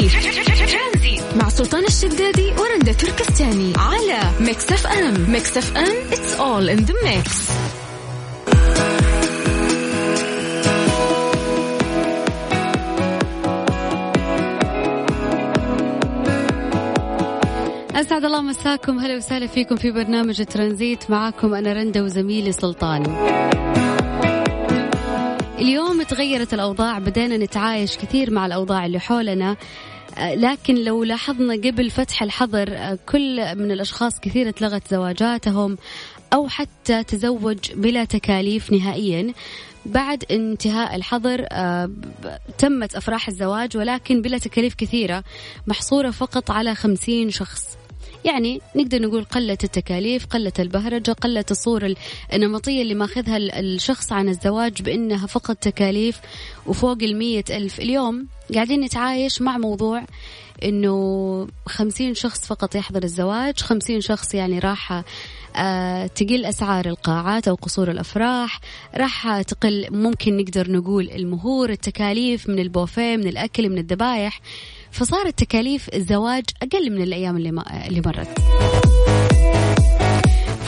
ترانزيت مع سلطان الشدادي ورندا تركستاني على Mix FM. Mix FM it's all in the mix. أسعد الله مساكم. هلا وسهلا فيكم في برنامج ترانزيت. معاكم أنا رندا وزميلي سلطان. اليوم تغيرت الأوضاع بدينا نتعايش كثير مع الأوضاع اللي حولنا آه، لكن لو لاحظنا قبل فتح الحظر آه، كل من الأشخاص كثير اتلغت زواجاتهم أو حتى تزوج بلا تكاليف نهائيا. بعد انتهاء الحظر آه، تمت أفراح الزواج ولكن بلا تكاليف كثيرة محصورة فقط على خمسين شخص. يعني نقدر نقول قلت التكاليف قلت البهرجة قلت الصورة النمطية اللي ماخذها الشخص عن الزواج بأنها فقط تكاليف وفوق المية ألف. اليوم قاعدين نتعايش مع موضوع إنه خمسين شخص فقط يحضر الزواج خمسين شخص يعني راح آه تقل أسعار القاعات أو قصور الأفراح راح تقل ممكن نقدر نقول المهور التكاليف من البوفيه من الأكل من الذبايح. فصارت تكاليف الزواج أقل من الأيام اللي, ما اللي مرت.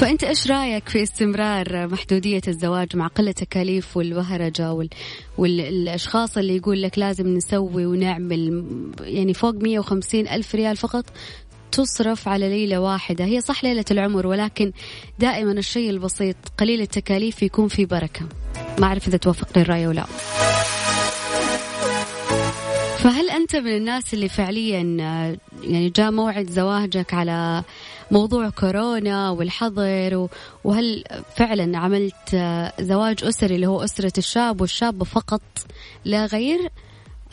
فأنت إيش رأيك في استمرار محدودية الزواج مع قلة التكاليف والبهرجة وال... والأشخاص اللي يقول لك لازم نسوي ونعمل يعني فوق 150 ألف ريال فقط تصرف على ليلة واحدة؟ هي صح ليلة العمر ولكن دائما الشيء البسيط قليل التكاليف يكون في بركة. ما أعرف إذا توافقني الرأي ولا فهل أنت من الناس اللي فعليا آه، يعني جاء موعد زواجك على موضوع كورونا والحظر وهل فعلا عملت آه، زواج أسري اللي هو أسرة الشاب والشابة فقط لا غير؟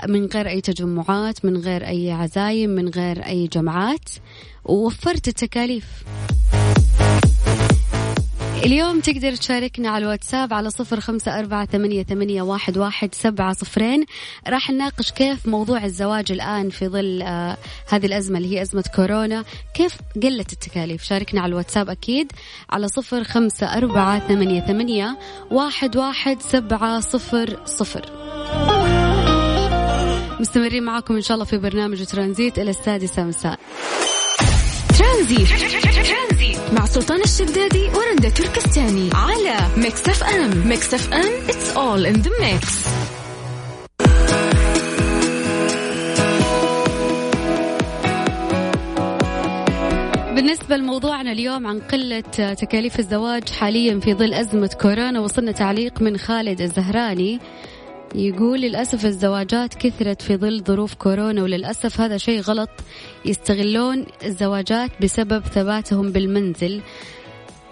من غير أي تجمعات من غير أي عزايم من غير أي جمعات؟ ووفرت التكاليف. اليوم تقدر تشاركنا على الواتساب على صفر خمسة أربعة ثمانية, ثمانية واحد, واحد سبعة صفرين. راح نناقش كيف موضوع الزواج الآن في ظل آه هذه الأزمة اللي هي أزمة كورونا. كيف قلت التكاليف؟ شاركنا على الواتساب أكيد على صفر خمسة أربعة ثمانية, ثمانية واحد, واحد سبعة صفر صفر. مستمرين معاكم إن شاء الله في برنامج ترانزيت إلى السادسة مساء. ترانزيت. مع سلطان الشدادي ورندا تركستاني على Mix FM Mix FM it's all in the mix. بالنسبة لموضوعنا اليوم عن قلة تكاليف الزواج حاليا في ظل أزمة كورونا وصلنا تعليق من خالد الزهراني. يقول للأسف الزواجات كثرت في ظل ظروف كورونا وللأسف هذا شيء غلط. يستغلون الزواجات بسبب ثباتهم بالمنزل.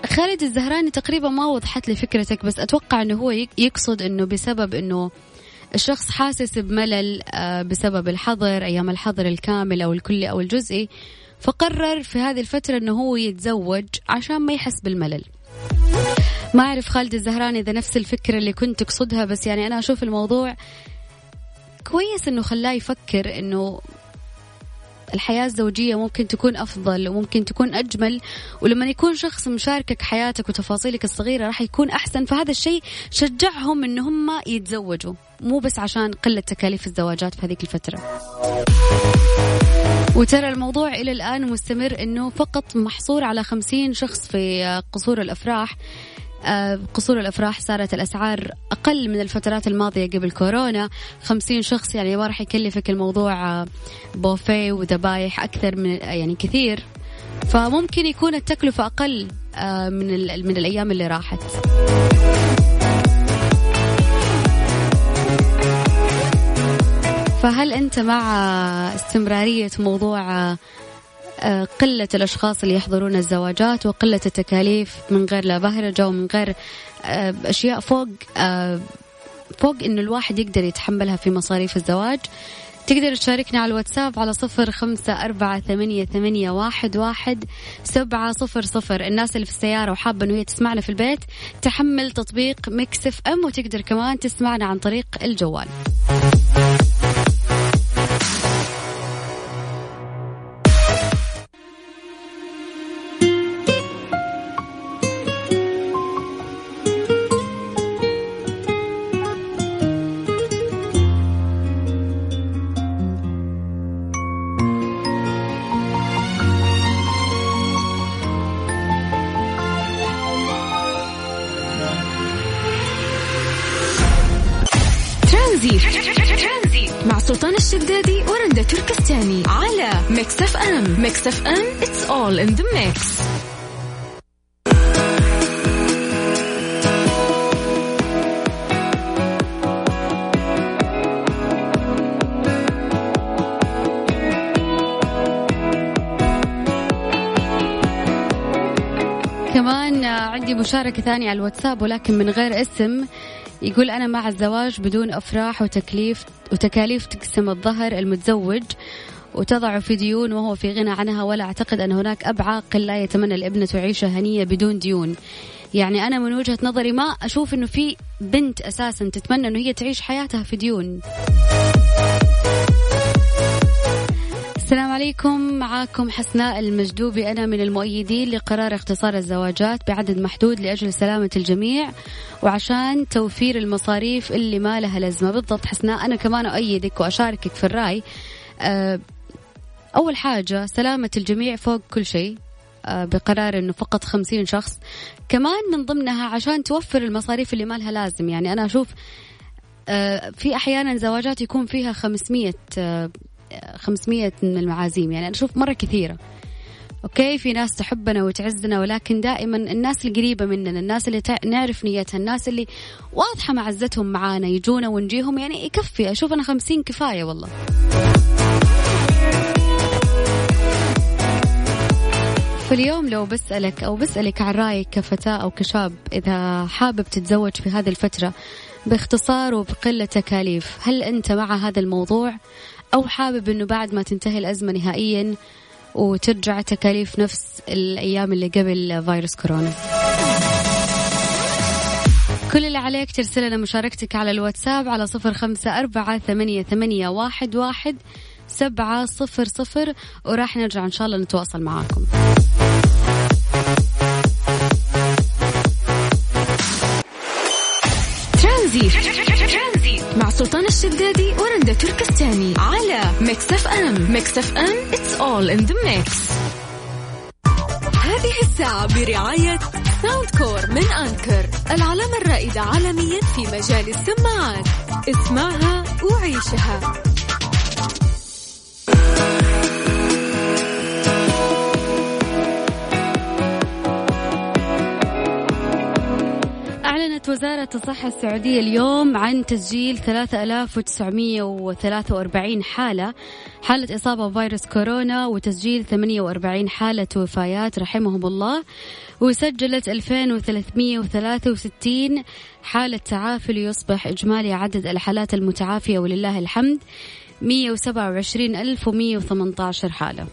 خالد الزهراني تقريبا ما وضحت لي فكرتك بس أتوقع أنه هو يقصد أنه بسبب أنه الشخص حاسس بملل آه، بسبب الحظر أيام الحظر الكامل أو الكلي أو الجزئي. فقرر في هذه الفترة أنه هو يتزوج عشان ما يحس بالملل. ما أعرف خالد الزهراني إذا نفس الفكرة اللي كنت تقصدها بس يعني أنا أشوف الموضوع كويس إنه خلاه يفكر إنه الحياة الزوجية ممكن تكون أفضل وممكن تكون أجمل ولما يكون شخص مشاركك حياتك وتفاصيلك الصغيرة راح يكون أحسن. فهذا الشيء شجعهم إن هم يتزوجوا مو بس عشان قلة تكاليف الزواجات في هذيك الفترة. وترى الموضوع إلى الآن مستمر أنه فقط محصور على خمسين شخص في قصور الأفراح. قصور الأفراح صارت الأسعار أقل من الفترات الماضية قبل كورونا. خمسين شخص يعني ما راح يكلفك الموضوع آه، بوفيه وذبايح أكثر من يعني كثير. فممكن يكون التكلفة أقل آه، من من الأيام اللي راحت. فهل أنت مع استمرارية موضوع آه، قلة الأشخاص اللي يحضرون الزواجات وقلة التكاليف من غير لا بهرجة ومن غير آه، أشياء فوق آه، فوق إنه الواحد يقدر يتحملها في مصاريف الزواج. تقدر تشاركنا على الواتساب على صفر خمسة أربعة ثمانية, ثمانية واحد, واحد سبعة صفر صفر. الناس اللي في السيارة وحابة أنه هي تسمعنا في البيت تحمل تطبيق مكسف أم وتقدر كمان تسمعنا عن طريق الجوال. الشدادي ورندا تركستاني على Mix FM Mix FM it's all in the mix. كمان عندي مشاركة ثانية على الواتساب ولكن من غير اسم. يقول أنا مع الزواج بدون أفراح وتكليف وتكاليف تقسم الظهر المتزوج وتضع في ديون وهو في غنى عنها ولا أعتقد أن هناك أب عاقل لا يتمنى الابنة تعيش هنية بدون ديون. يعني أنا من وجهة نظري ما أشوف أنه في بنت أساسا تتمنى أنه هي تعيش حياتها في ديون. السلام عليكم. معاكم حسناء المجدوبي. أنا من المؤيدين لقرار اختصار الزواجات بعدد محدود لأجل سلامة الجميع وعشان توفير المصاريف اللي ما لها لازمة. بالضبط حسناء أنا كمان أؤيدك وأشاركك في الرأي. أه، أول حاجة سلامة الجميع فوق كل شيء. أه، بقرار إنه فقط خمسين شخص. كمان من ضمنها عشان توفر المصاريف اللي ما لها لازم. يعني أنا أشوف أه، في أحيانا زواجات يكون فيها 500 500 من المعازيم. يعني أنا أشوف مرة كثيرة. أوكي في ناس تحبنا وتعزنا ولكن دائما الناس القريبه مننا الناس اللي نعرف نيتها الناس اللي واضحة معزتهم معانا يجونا ونجيهم يعني يكفي. أشوف أنا خمسين كفاية والله. فاليوم لو بسألك أو بسألك عن رأيك كفتاة أو كشاب إذا حابب تتزوج في هذه الفترة باختصار وبقلة تكاليف هل أنت مع هذا الموضوع؟ أو حابب أنه بعد ما تنتهي الأزمة نهائيا وترجع تكاليف نفس الأيام اللي قبل فيروس كورونا. كل اللي عليك ترسل لنا مشاركتك على الواتساب على صفر خمسة أربعة ثمانية, ثمانية واحد, واحد سبعة صفر صفر وراح نرجع إن شاء الله نتواصل معاكم. ترانزيت مع سلطان الشدادي تركستاني على Mix FM Mix FM it's all in the mix. هذه الساعة برعاية ساوند كور من أنكر العلامة الرائدة عالميا في مجال السماعات. اسمعها وعيشها. أعلنت وزارة الصحة السعودية اليوم عن تسجيل 3943 حالة حالة إصابة بفيروس كورونا وتسجيل 48 حالة وفايات رحمهم الله. وسجلت 2363 حالة تعافي ليصبح إجمالي عدد الحالات المتعافية ولله الحمد 127118 حالة.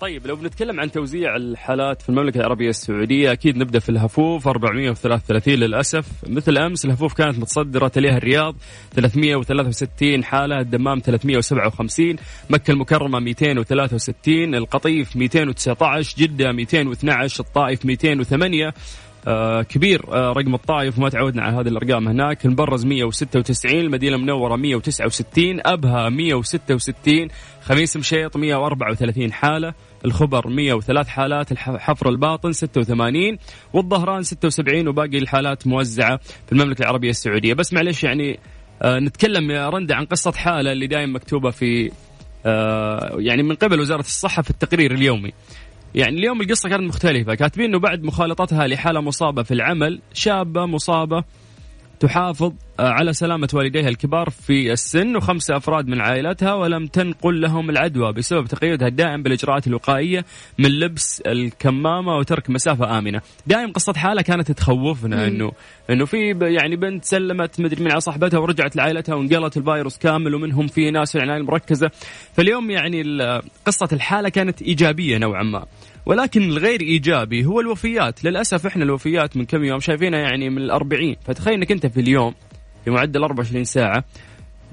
طيب لو بنتكلم عن توزيع الحالات في المملكة العربية السعودية أكيد نبدأ في الهفوف 433 للأسف. مثل أمس الهفوف كانت متصدرة تليها الرياض 363 حالة الدمام 357 مكة المكرمة 263 القطيف 219 جدة 212 الطائف 208 آه كبير آه رقم الطائف وما تعودنا على هذه الأرقام هناك. المبرز 196 المدينة المنوره 169 أبها 166 خميس مشيط 134 حالة الخبر 103 حالات الحفر الباطن 86 والظهران 76 وباقي الحالات موزعة في المملكة العربية السعودية. بس معلش يعني آه نتكلم يا رندا عن قصة حالة اللي دائما مكتوبة في آه يعني من قبل وزارة الصحة في التقرير اليومي. يعني اليوم القصة كانت مختلفة. كاتبين أنه بعد مخالطتها لحالة مصابة في العمل شابة مصابة تحافظ آه، على سلامة والديها الكبار في السن وخمسة أفراد من عائلتها ولم تنقل لهم العدوى بسبب تقيدها الدائم بالإجراءات الوقائية من لبس الكمامة وترك مسافة آمنة. دائم قصة حالة كانت تخوفنا أنه أنه في يعني بنت سلمت مدري من على صاحبتها ورجعت لعائلتها وانقلت الفيروس كامل ومنهم في ناس في العناية المركزة فاليوم يعني قصة الحالة كانت إيجابية نوعا ما. ولكن الغير إيجابي هو الوفيات. للأسف إحنا الوفيات من كم يوم شايفينها يعني من الأربعين. فتخيل إنك أنت في اليوم في معدل 24 ساعة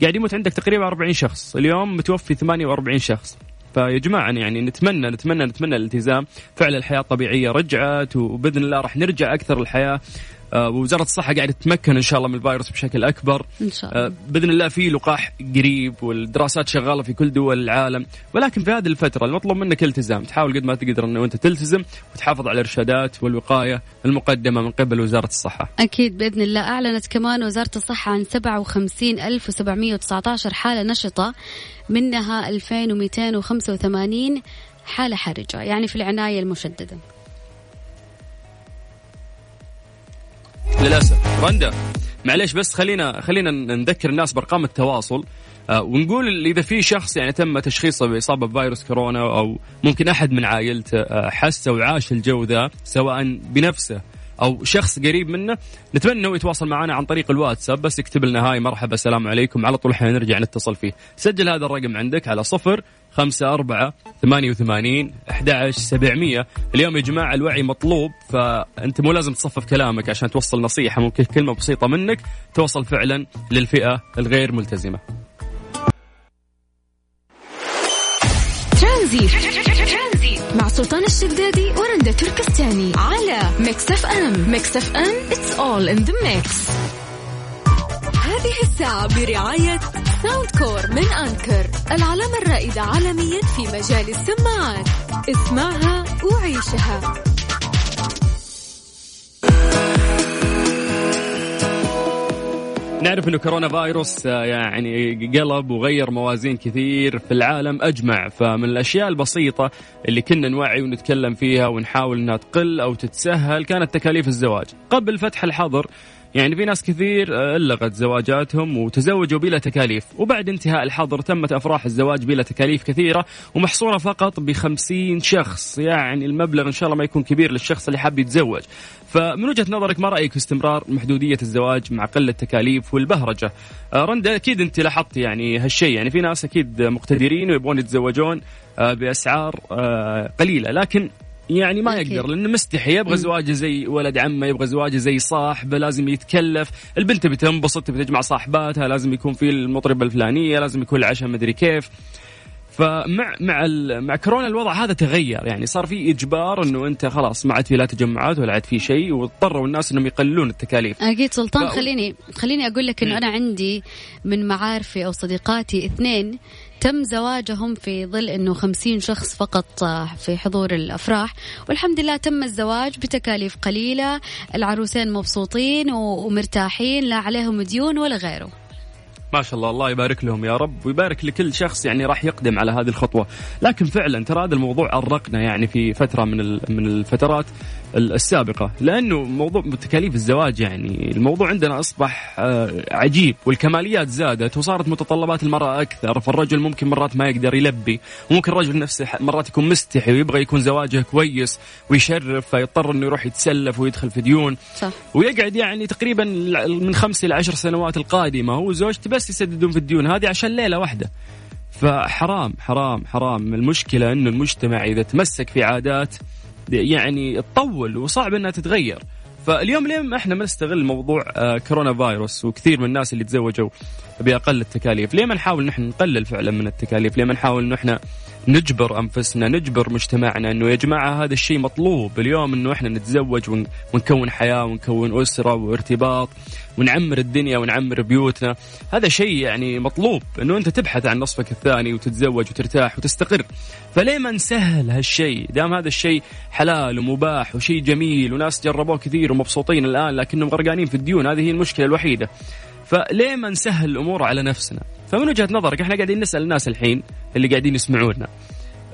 قاعد يموت عندك تقريبا 40 شخص. اليوم متوفي 48 شخص. فيا جماعة يعني نتمنى نتمنى نتمنى الالتزام. فعلا الحياة الطبيعية رجعت وبإذن الله راح نرجع أكثر الحياة. ووزارة الصحة قاعدة تتمكن إن شاء الله من الفيروس بشكل أكبر. إن شاء الله. آه، بإذن الله في لقاح قريب والدراسات شغالة في كل دول العالم. ولكن في هذه الفترة المطلوب منك التزام. تحاول قد ما تقدر انه أنت تلتزم وتحافظ على الإرشادات والوقاية المقدمة من قبل وزارة الصحة. أكيد بإذن الله. أعلنت كمان وزارة الصحة عن 57719 حالة نشطة منها 2285 حالة حرجة يعني في العناية المشددة. للأسف. رندا معليش بس خلينا خلينا نذكر الناس بأرقام التواصل. آه، ونقول إذا في شخص يعني تم تشخيصه بإصابة بفيروس كورونا أو ممكن أحد من عائلته آه، حس وعاش الجو ذا سواء بنفسه أو شخص قريب منه. نتمنى إنه يتواصل معنا عن طريق الواتساب بس يكتب لنا هاي مرحبا السلام عليكم. على طول إحنا نرجع نتصل فيه. سجل هذا الرقم عندك على صفر خمسة أربعة ثمانية وثمانين أحد سبعمية. اليوم يا جماعة الوعي مطلوب فأنت مو لازم تصفف كلامك عشان توصل نصيحة ممكن كلمة بسيطة منك توصل فعلا للفئة الغير ملتزمة. ترانزيت مع سلطان الشدادي ورندا تركستاني على Mix FM Mix FM it's all in the mix. هذه الساعة برعاية Soundcore من Anker العلامة الرائدة عالميا في مجال السماعات. اسمعها وعيشها. نعرف إنه كورونا فايروس آه، يعني قلب وغير موازين كثير في العالم أجمع. فمن الأشياء البسيطة اللي كنا نوعي ونتكلم فيها ونحاول إنها تقل أو تتسهل كانت تكاليف الزواج. قبل فتح الحظر يعني في ناس كثير آه، ألغت زواجاتهم وتزوجوا بلا تكاليف. وبعد انتهاء الحظر تمت أفراح الزواج بلا تكاليف كثيرة ومحصورة فقط بخمسين شخص. يعني المبلغ إن شاء الله ما يكون كبير للشخص اللي حاب يتزوج. فمن وجهة نظرك ما رأيك في استمرار محدودية الزواج مع قلة التكاليف والبهرجة؟ آه، رندا أكيد أنت لاحظتي يعني هالشيء. يعني في ناس أكيد مقتدرين ويبغون يتزوجون آه، بأسعار قليلة. لكن يعني ما أكيد. يقدر لأنه مستحي. يبغى زواجه زي ولد عمه يبغى زواجه زي صاحبه لازم يتكلف. البنت تبي تنبسط تبي تجمع صاحباتها لازم يكون في المطربة الفلانية لازم يكون العشاء مدري كيف. فمع مع ال- مع كورونا الوضع هذا تغير يعني صار في إجبار إنه أنت خلاص ما عاد في لا تجمعات ولا عاد في شيء واضطروا الناس إنهم يقللون التكاليف. أكيد سلطان ف- خليني خليني أقول لك إنه أنا عندي من معارفي أو صديقاتي اثنين تم زواجهم في ظل إنه خمسين شخص فقط في حضور الأفراح. والحمد لله تم الزواج بتكاليف قليلة. العروسين مبسوطين ومرتاحين. لا عليهم ديون ولا غيره. ما شاء الله الله يبارك لهم يا رب ويبارك لكل شخص يعني راح يقدم على هذه الخطوة، لكن فعلا ترى هذا الموضوع أرقنا يعني في فترة من من الفترات ال- السابقة، لأنه موضوع تكاليف الزواج يعني الموضوع عندنا أصبح آه، عجيب والكماليات زادت وصارت متطلبات المرأة أكثر، فالرجل ممكن مرات ما يقدر يلبي، وممكن الرجل نفسه مرات يكون مستحي ويبغى يكون زواجه كويس ويشرف فيضطر إنه يروح يتسلف ويدخل في ديون. صح. ويقعد يعني تقريبا من خمس إلى عشر سنوات القادمة. هو وزوجته بس يسددون في الديون هذه عشان ليلة واحدة. فحرام حرام حرام. المشكلة إنه المجتمع إذا تمسك في عادات يعني تطول وصعب إنها تتغير. فاليوم ليه ما إحنا ما نستغل موضوع آه، كورونا فايروس وكثير من الناس اللي تزوجوا بأقل التكاليف؟ ليه ما نحاول نحن نقلل فعلا من التكاليف؟ ليه ما نحاول انه إحنا نجبر أنفسنا نجبر مجتمعنا إنه يا جماعة هذا الشيء مطلوب. اليوم إنه إحنا نتزوج ون- ونكون حياة ونكون أسرة وارتباط ونعمر الدنيا ونعمر بيوتنا. هذا شيء يعني مطلوب إنه أنت تبحث عن نصفك الثاني وتتزوج وترتاح وتستقر. فليه ما نسهل هالشيء؟ دام هذا الشيء حلال ومباح وشيء جميل وناس جربوه كثير ومبسوطين الآن لكنهم غرقانين في الديون هذه هي المشكلة الوحيدة. فليه ما نسهل الأمور على نفسنا؟ فمن وجهة نظرك إحنا قاعدين نسأل الناس الحين اللي قاعدين يسمعونا.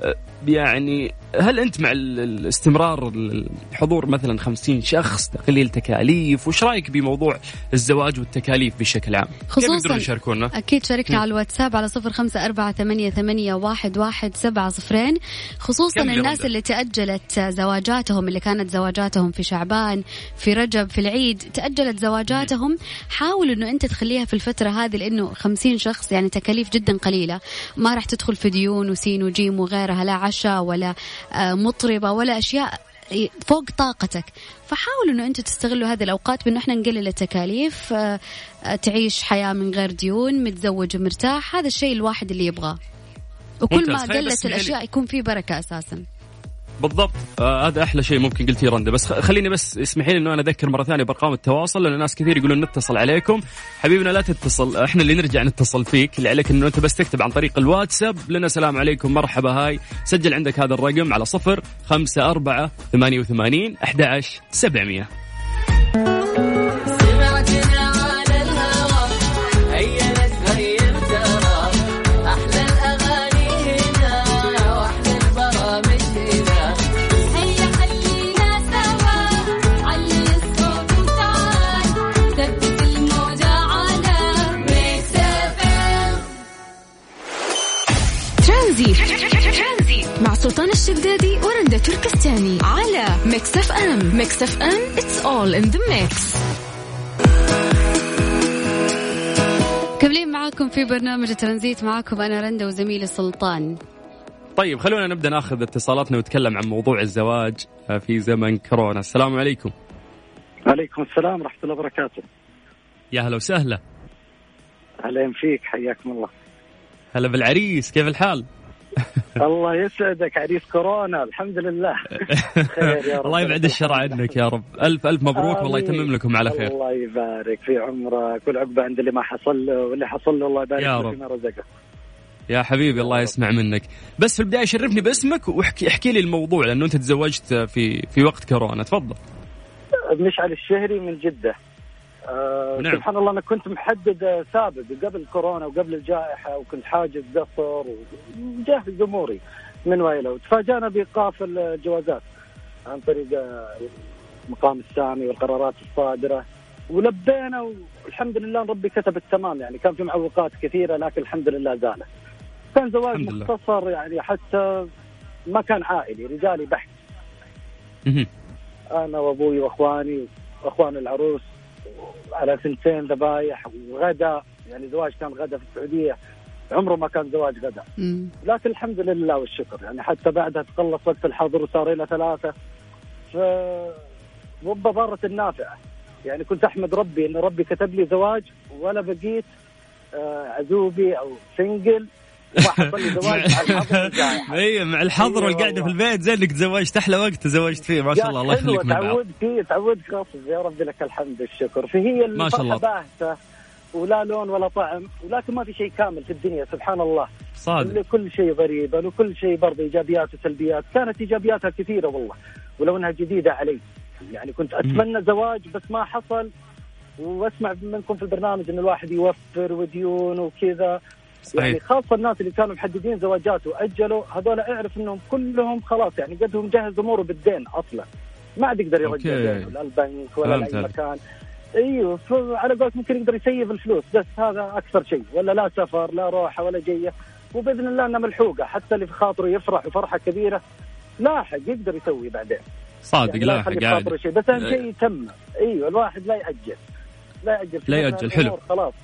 أه، يعني هل أنت مع ال- الاستمرار ال- الحضور مثلا 50 شخص تقليل تكاليف؟ وش رأيك بموضوع الزواج والتكاليف بشكل عام؟ خصوصاً يقدرون يشاركونا؟ أكيد شاركنا على الواتساب على صفر خمسة أربعة ثمانية, ثمانية واحد, واحد سبعة صفرين. خصوصا كم يا الناس؟ اللي تأجلت زواجاتهم اللي كانت زواجاتهم في شعبان في رجب في العيد تأجلت زواجاتهم. حاول أنه أنت تخليها في الفترة هذه لأنه خمسين شخص يعني تكاليف جدا قليلة. ما راح تدخل في ديون وسين وجيم وغيرها لا عشاء ولا آه، مطربة ولا أشياء فوق طاقتك فحاولوا إنه أنتم تستغلوا هذه الأوقات بانه إحنا نقلل التكاليف آه، آه، تعيش حياة من غير ديون متزوج ومرتاح هذا الشيء الواحد اللي يبغاه وكل ممتاز. ما قلت. الأشياء يكون في بركة أساسا بالضبط. آه هذا أحلى شيء ممكن قلتيه رندا. بس خليني بس اسمحي لي إنه أنا أذكر مرة ثانية بأرقام التواصل لأن ناس كثير يقولون نتصل عليكم. حبيبنا لا تتصل إحنا اللي نرجع نتصل فيك. اللي عليك إنه أنت بس تكتب عن طريق الواتساب. لنا سلام عليكم مرحبا هاي. سجل عندك هذا الرقم على صفر خمسة أربعة ثمانية وثمانين أحد عشر سبعمية. Mix FM it's all in the mix. مكملين معاكم في برنامج ترانزيت معاكم أنا رندا وزميلي سلطان. طيب خلونا نبدأ ناخذ اتصالاتنا ونتكلم عن موضوع الزواج في زمن كورونا. السلام عليكم. عليكم السلام ورحمة الله وبركاته. يا هلا وسهلا. أهلا فيك حياكم الله. هلا بالعريس كيف الحال؟ الله يسعدك عريس كورونا الحمد لله. خير يا رب. الله يبعد الشر عنك يا رب. الف ألف مبروك والله يتمم لكم على خير. الله يبارك في عمرك والعقبه عند اللي ما حصل له واللي حصل له الله يبارك له فيما رزقه. يا حبيبي الله يسمع منك. بس في البداية شرفني باسمك واحكي احكي لي الموضوع لأنه أنت تزوجت في في وقت كورونا. تفضل. مشعل الشهري من جدة. آه نعم. سبحان الله أنا كنت محدد سابق قبل كورونا وقبل الجائحة وكنت حاجز قصر ومجهز أموري من ويله وتفاجأنا بإيقاف الجوازات عن طريق المقام السامي والقرارات الصادرة ولبينا والحمد لله ربي كتب التمام يعني كان في معوقات كثيرة لكن الحمد لله زالت. كان زواج مختصر يعني حتى ما كان عائلي رجالي بحت. أنا وأبوي وإخواني وإخوان العروس على ثنتين ذبايح وغدا يعني زواج كان غدا في السعودية. عمره ما كان زواج غدا. لكن الحمد لله والشكر. يعني حتى بعدها تقلص وقت الحظر وصار إلى ثلاثة. ف رب ضارة النافعة يعني كنت أحمد ربي إن ربي كتب لي زواج ولا بقيت آه، عزوبي أو سنجل اي مع الحظر والقعدة في البيت زين انك تزوجت أحلى وقت تزوجت فيه ما شاء الله الله يخليك من تعود فيه تعود غصب يا رب لك الحمد والشكر. فهي ما شاء الله. باهته ولا لون ولا طعم ولكن ما في شيء كامل في الدنيا سبحان الله. صادق. كل شيء ضريبا وكل شيء برضه إيجابيات وسلبيات. كانت إيجابياتها كثيرة والله ولو انها جديدة علي. يعني كنت أتمنى زواج بس ما حصل. وأسمع منكم في البرنامج إن الواحد يوفر وديون وكذا. صحيح. يعني خاصة الناس اللي كانوا محددين زواجات وأجلوا هذول اعرف إنهم كلهم خلاص يعني قدهم جهز اموره بالدين أصلا. ما عاد يقدر يرجع دينه لا البنك ولا لأي مكان. إيوه على قولك ممكن يقدر يسيب الفلوس بس هذا أكثر شيء. ولا لا سفر لا روحه ولا جيه وبإذن الله إنها ملحوقة حتى اللي في خاطره يفرح وفرحة كبيرة لاحق يقدر يسوي بعدين. صادق يعني لاحق عادي شيء بس أهم شيء يتم. إيوه الواحد لا يأجل. لا يأجل. لا يأجل. حلو. خلاص.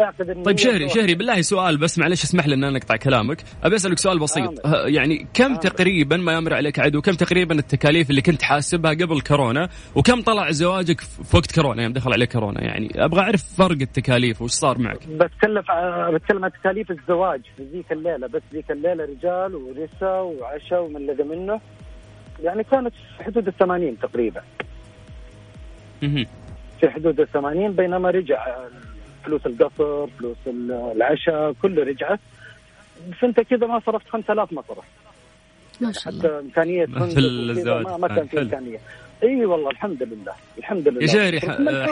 اعتقد طيب شهري شهري بالله سؤال بس معلش اسمح لي إن أنا أقطع كلامك. أبي أسألك سؤال بسيط. آه. يعني كم آه. تقريبا ما يمر عليك عدو كم تقريبا التكاليف اللي كنت حاسبها قبل كورونا؟ وكم طلع زواجك في وقت كورونا؟ يوم دخل عليك كورونا يعني. أبغى أعرف فرق التكاليف وش صار معك. بتكلم بتكلم عن تكاليف الزواج. في ذيك الليلة بس ذيك الليلة رجال ونساء وعشاء ومن الذي منه. يعني كانت في حدود ال 80 تقريبا في حدود ال 80 بينما رجع فلوس القصر فلوس العشاء كله رجعت فانت كذا ما صرفت 5000 مصرف ما شاء الله. حتى امكانيه في الزواج ما, ما كان في إمكانية. إي والله الحمد لله. الحمد لله. يا شهري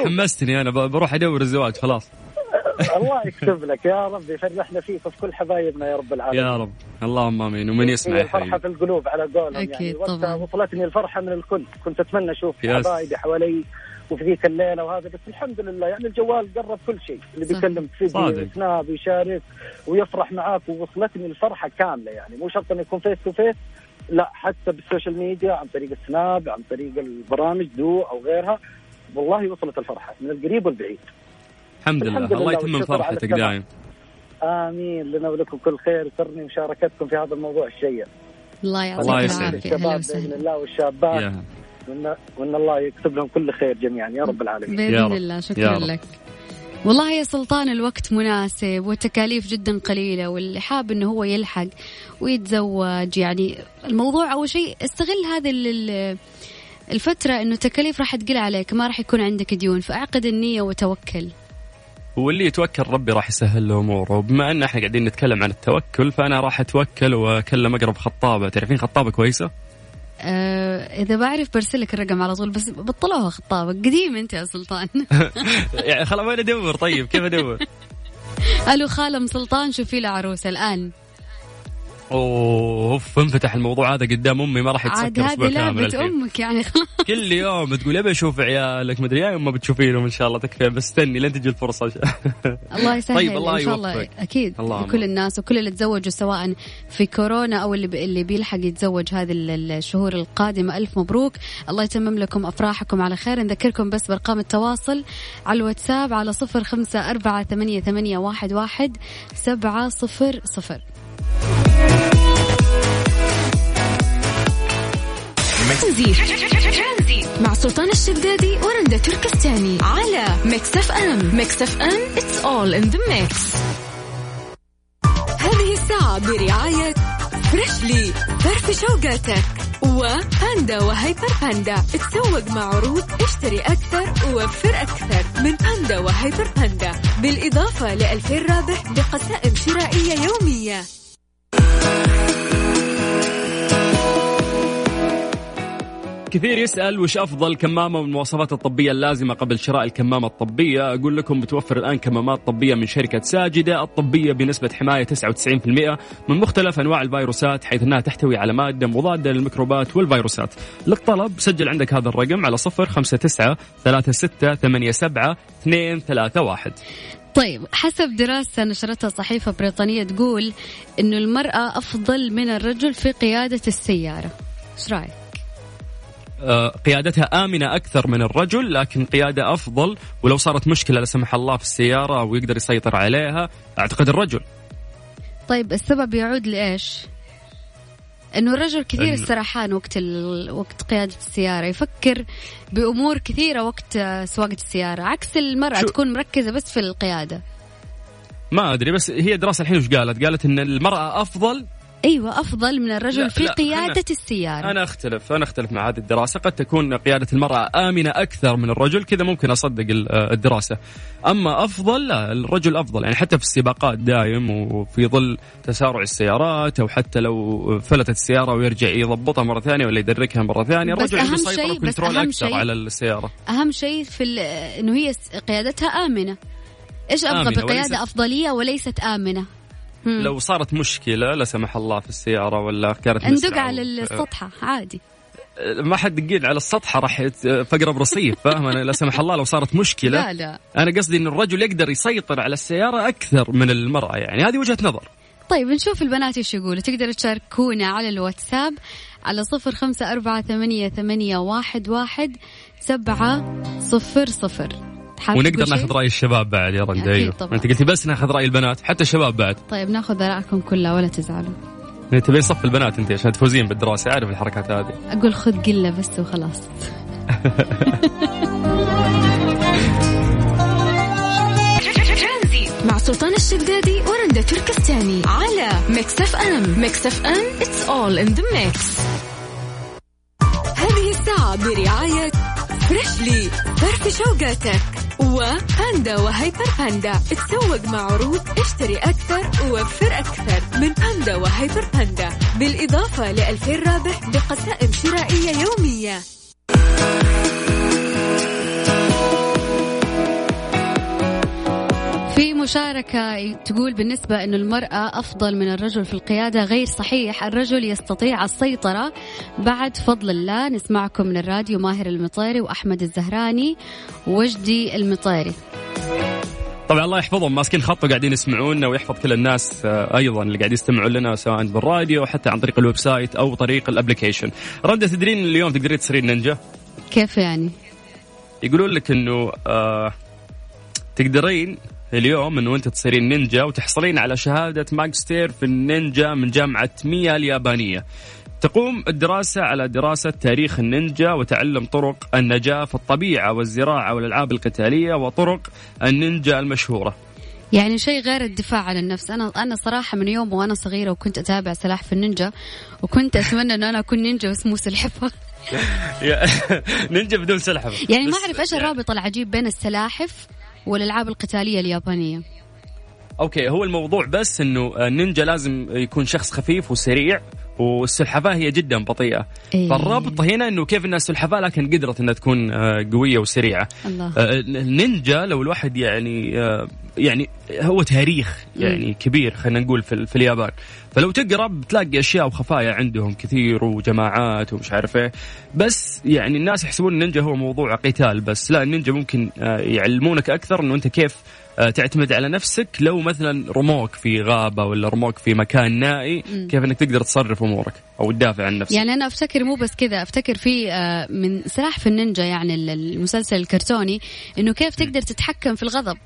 حمستني أنا. بروح أدور الزواج خلاص. الله يكتب لك. يا رب يفرحنا فيك وفي كل حبايبنا يا رب العالمين. يا رب. اللهم آمين. ومن يسمع الفرحه في القلوب على قولهم يعني. أكيد يعني طبعا. وصلتني الفرحة من الكل. كنت أتمنى أشوف حبايبي حوالي وفي ذيك الليلة وهذا بس الحمد لله يعني الجوال قرب كل شيء. اللي بيكلم فيديو سناب يشارك ويفرح معاك ووصلتني الفرحة كاملة يعني. مو شرط إنه يكون face to face لا حتى بال social media عن طريق ال Snap عن طريق البرامج دو أو غيرها. والله وصلت الفرحة من القريب والبعيد. الحمد لله. الله يتمم فرحتك دائم آمين. لنا ولكم كل خير سرني مشاركتكم في هذا الموضوع الشيق. الله يعطيك العافية. الشباب بإذن الله والشابات. وان وان الله يكتب لهم كل خير جميعا يا رب العالمين. بإذن الله شكرا لك. والله يا سلطان الوقت مناسب والتكاليف جدا قليلة واللي حاب إنه هو يلحق ويتزوج. يعني الموضوع أول شيء استغل هذه الفترة إنه التكاليف راح تقل عليك ما راح يكون عندك ديون فأعقد النية وتوكل. واللي يتوكل ربي راح يسهل له أموره. وبما إن إحنا قاعدين نتكلم عن التوكل فأنا راح أتوكل وأكلم أقرب خطابة. تعرفين خطابة كويسة؟ آه إذا بعرف برسلك الرقم على طول بس بطلوها خطابه قديم أنت يا سلطان. يعني خلاص وين ادور طيب كيف أدور؟ ألو خالة ام سلطان شوفي له عروسة الآن. أوف انفتح الموضوع هذا قدام أمي ما راح يتسكر عاد هذه لعبة أمك يعني خلاص. كل يوم تقول أبي أشوف عيالك. مدري يوم ما بتشوفينهم إن شاء الله تكفي بس استني لين تجي الفرصة. الله يسهل طيب الله إن شاء الله أكيد. لكل الناس وكل اللي تزوجوا سواء في كورونا أو اللي اللي بيلحق يتزوج هذه الشهور القادمة ألف مبروك. الله يتمم لكم أفراحكم على خير. نذكركم بس بأرقام التواصل على الواتساب على صفر خمسة أربعة ثمانية, ثمانية واحد, واحد سبعة صفر صفر. ترانزيت. مع سلطان الشدادي ورندا تركستاني على Mix FM. Mix FM it's all in the mix. هذه الساعة برعاية فريشلي فرف شوقاتك. وباندا وهيبر باندا تسوق مع عروض اشتري أكثر ووفر أكثر. من باندا وهيبر باندا بالإضافة لألفين رابح بقسائم شرائية يومية. كثير يسأل وش أفضل كمامة من المواصفات الطبية اللازمة قبل شراء الكمامة الطبية؟ أقول لكم بتوفر الآن كمامات طبية من شركة ساجدة الطبية بنسبة حماية 99% من مختلف أنواع الفيروسات حيث أنها تحتوي على مادة مضادة للميكروبات والفيروسات. للطلب سجل عندك هذا الرقم على 059 36 87 231 طيب حسب دراسة نشرتها صحيفة بريطانية تقول إنه المرأة أفضل من الرجل في قيادة السيارة إيش رأيك؟ آه، قيادتها آمنة أكثر من الرجل لكن قيادة أفضل ولو صارت مشكلة لا سمح الله في السيارة ويقدر يسيطر عليها أعتقد الرجل طيب السبب يعود لإيش؟ إنه الرجل كثير السرحان وقت ال... وقت قيادة السيارة يفكر بأمور كثيرة وقت سواقة السيارة عكس المرأة شو... تكون مركزة بس في القيادة ما أدري بس هي دراسة الحين وش قالت؟ قالت إن المرأة أفضل أيوه أفضل من الرجل في قيادة أنا السيارة. أنا أختلف أنا أختلف مع هذه الدراسة. قد تكون قيادة المرأة آمنة أكثر من الرجل كذا ممكن أصدق الدراسة. أما أفضل لا الرجل أفضل. يعني حتى في السباقات دايم وفي ظل تسارع السيارات أو حتى لو فلتت السيارة ويرجع يضبطها مرة ثانية ولا يدركها مرة ثانية الرجل عنده سيطره وكنترول أكثر شيء على السيارة. أهم شيء في إنه هي قيادتها آمنة. إيش أبغى بقيادة أفضلية وليست آمنة؟ لو صارت مشكلة لا سمح الله في السيارة ولا كانت ندق على السطحة عادي. ما حد دقيق على السطح راح في اقرب رصيف فاهم؟ أنا لا سمح الله لو صارت مشكلة. لا لا. أنا قصدي إن الرجل يقدر يسيطر على السيارة أكثر من المرأة يعني. هذه وجهة نظر. طيب نشوف البنات إيش يقولوا. تقدروا تشاركونا على الواتساب على صفر خمسة أربعة ثمانية, ثمانية واحد, واحد سبعة صفر صفر. ونقدر ناخذ رأي الشباب بعد يا رندا أيوه أنت قلتي بس ناخذ رأي البنات حتى الشباب بعد. طيب ناخذ آرائكم كلها ولا تزعلوا. تبين صف البنات أنت عشان تفوزين بالدراسة أعرف الحركات هذه. أقول خذ قلة بس وخلاص. مع سلطان الشدادي ورندا تركستاني على Mix FM Mix FM it's all in the mix هذه الساعة برعاية Freshly فرفش أوقاتك وباندا وهيبر باندا. تسوق مع عروض اشتري أكثر ووفر أكثر. من باندا وهيبر باندا. بالإضافة لألفين رابح بقسائم شرائية يومية. مشاركة تقول بالنسبة أن المرأة أفضل من الرجل في القيادة غير صحيح الرجل يستطيع السيطرة بعد فضل الله نسمعكم من الراديو ماهر المطيري وأحمد الزهراني وجدي المطيري طبعا الله يحفظهم ماسكين خط وقاعدين يسمعونا ويحفظ كل الناس آه، أيضا اللي قاعدين يستمعون لنا سواء بالراديو أو حتى عن طريق ال website أو طريق ال application. رندا تدرين اليوم تقدرين تصيرين نينجا؟ كيف يعني؟ يقولون لك إنه آه تقدرين اليوم انه انت تصيرين نينجا وتحصلين على شهادة ماجستير في النينجا من جامعة ميا اليابانية. تقوم الدراسة على دراسة تاريخ النينجا وتعلم طرق النجاة في الطبيعة والزراعة والألعاب القتالية وطرق النينجا المشهورة. يعني شيء غير الدفاع عن النفس. أنا أنا صراحة من يوم وأنا صغيرة وكنت أتابع سلاح في النينجا وكنت أتمنى انه أنا أكون نينجا بس مو سلحفة. نينجا بدون سلحفة. يعني ما أعرف إيش الرابط العجيب بين السلاحف والألعاب القتالية اليابانية أوكي هو الموضوع بس إنه النينجا لازم يكون شخص خفيف وسريع والسلحفاة هي جدا بطيئة إيه. فالرابط هنا إنه كيف انها سلحفاه لكن قدرت إنها تكون آه، قوية وسريعة الله. النينجا لو الواحد يعني آه، يعني هو تاريخ يعني م. كبير خلينا نقول في, في اليابان فلو تقرأ بتلاقي أشياء وخفايا عندهم كثير وجماعات ومش عارف إيه. بس يعني الناس يحسبون النينجا هو موضوع قتال بس. لا النينجا ممكن آه، يعلمونك أكثر إنه أنت كيف آه، تعتمد على نفسك. لو مثلا رموك في غابة ولا رموك في مكان نائي كيف إنك تقدر تصرف أمورك أو تدافع عن نفسك؟ يعني أنا أفتكر مو بس كذا أفتكر في آه، من سلاح في النينجا يعني المسلسل الكرتوني إنه كيف تقدر تتحكم في الغضب.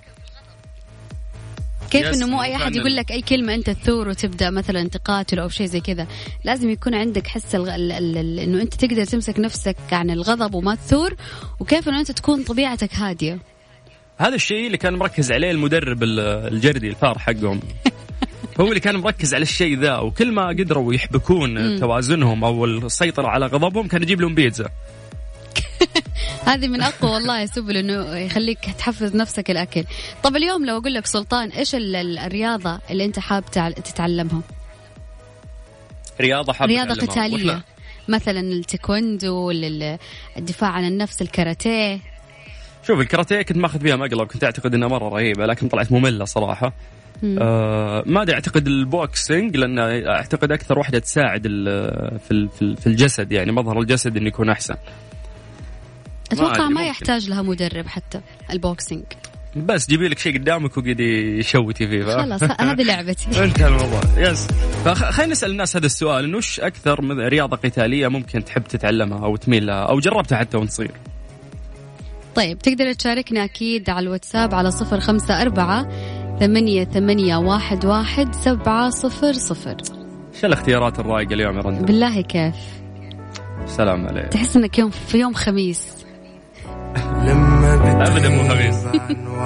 كيف إنه مو أي أحد يقول لك أي كلمة أنت تثور وتبدأ مثلا تقاتل أو شيء زي كذا. لازم يكون عندك حس الغ... ال... ال... إنه أنت تقدر تمسك نفسك عن الغضب وما تثور وكيف إنه أنت تكون طبيعتك هادية. هذا الشيء اللي كان مركز عليه المدرب الجردي الفار حقهم. هو اللي كان مركز على الشيء ذا وكل ما قدروا يحبكون توازنهم أو السيطرة على غضبهم كان يجيب لهم بيتزا. هذه من أقوى والله سبل إنه يخليك تحفز نفسك الأكل. طب اليوم لو أقول لك سلطان إيش الرياضة اللي أنت حاب تتعلمها؟ رياضة حاب رياضة قتالية. مثلا التايكوندو الدفاع عن النفس الكاراتيه. شوف الكاراتيه كنت ماخذ فيها مقلب كنت أعتقد إنها مرة رهيبة لكن طلعت مملة صراحة. آه ما أدري أعتقد ال boxing لأن أعتقد أكثر واحدة تساعد في في الجسد يعني مظهر الجسد إنه يكون أحسن. أتوقع ما, ما يحتاج لها مدرب حتى ال boxing. بس جيبي لك شيء قدامك وقعدي شوتي فيه خلاص هذه لعبتي. انتهى الموضوع. yes فخلينا نسأل الناس هذا السؤال إنه وش أكثر رياضة قتالية ممكن تحب تتعلمها أو تميل لها أو جربتها حتى وأنت صغير؟ طيب تقدر تشاركنا أكيد على الواتساب على صفر خمسة أربعة ثمانية ثمانية واحد واحد سبعة صفر صفر. شو الاختيارات الرايقة اليوم يا رندا بالله كيف؟ سلام عليك. تحس إنك يوم في يوم خميس. لما ابدا مو خميس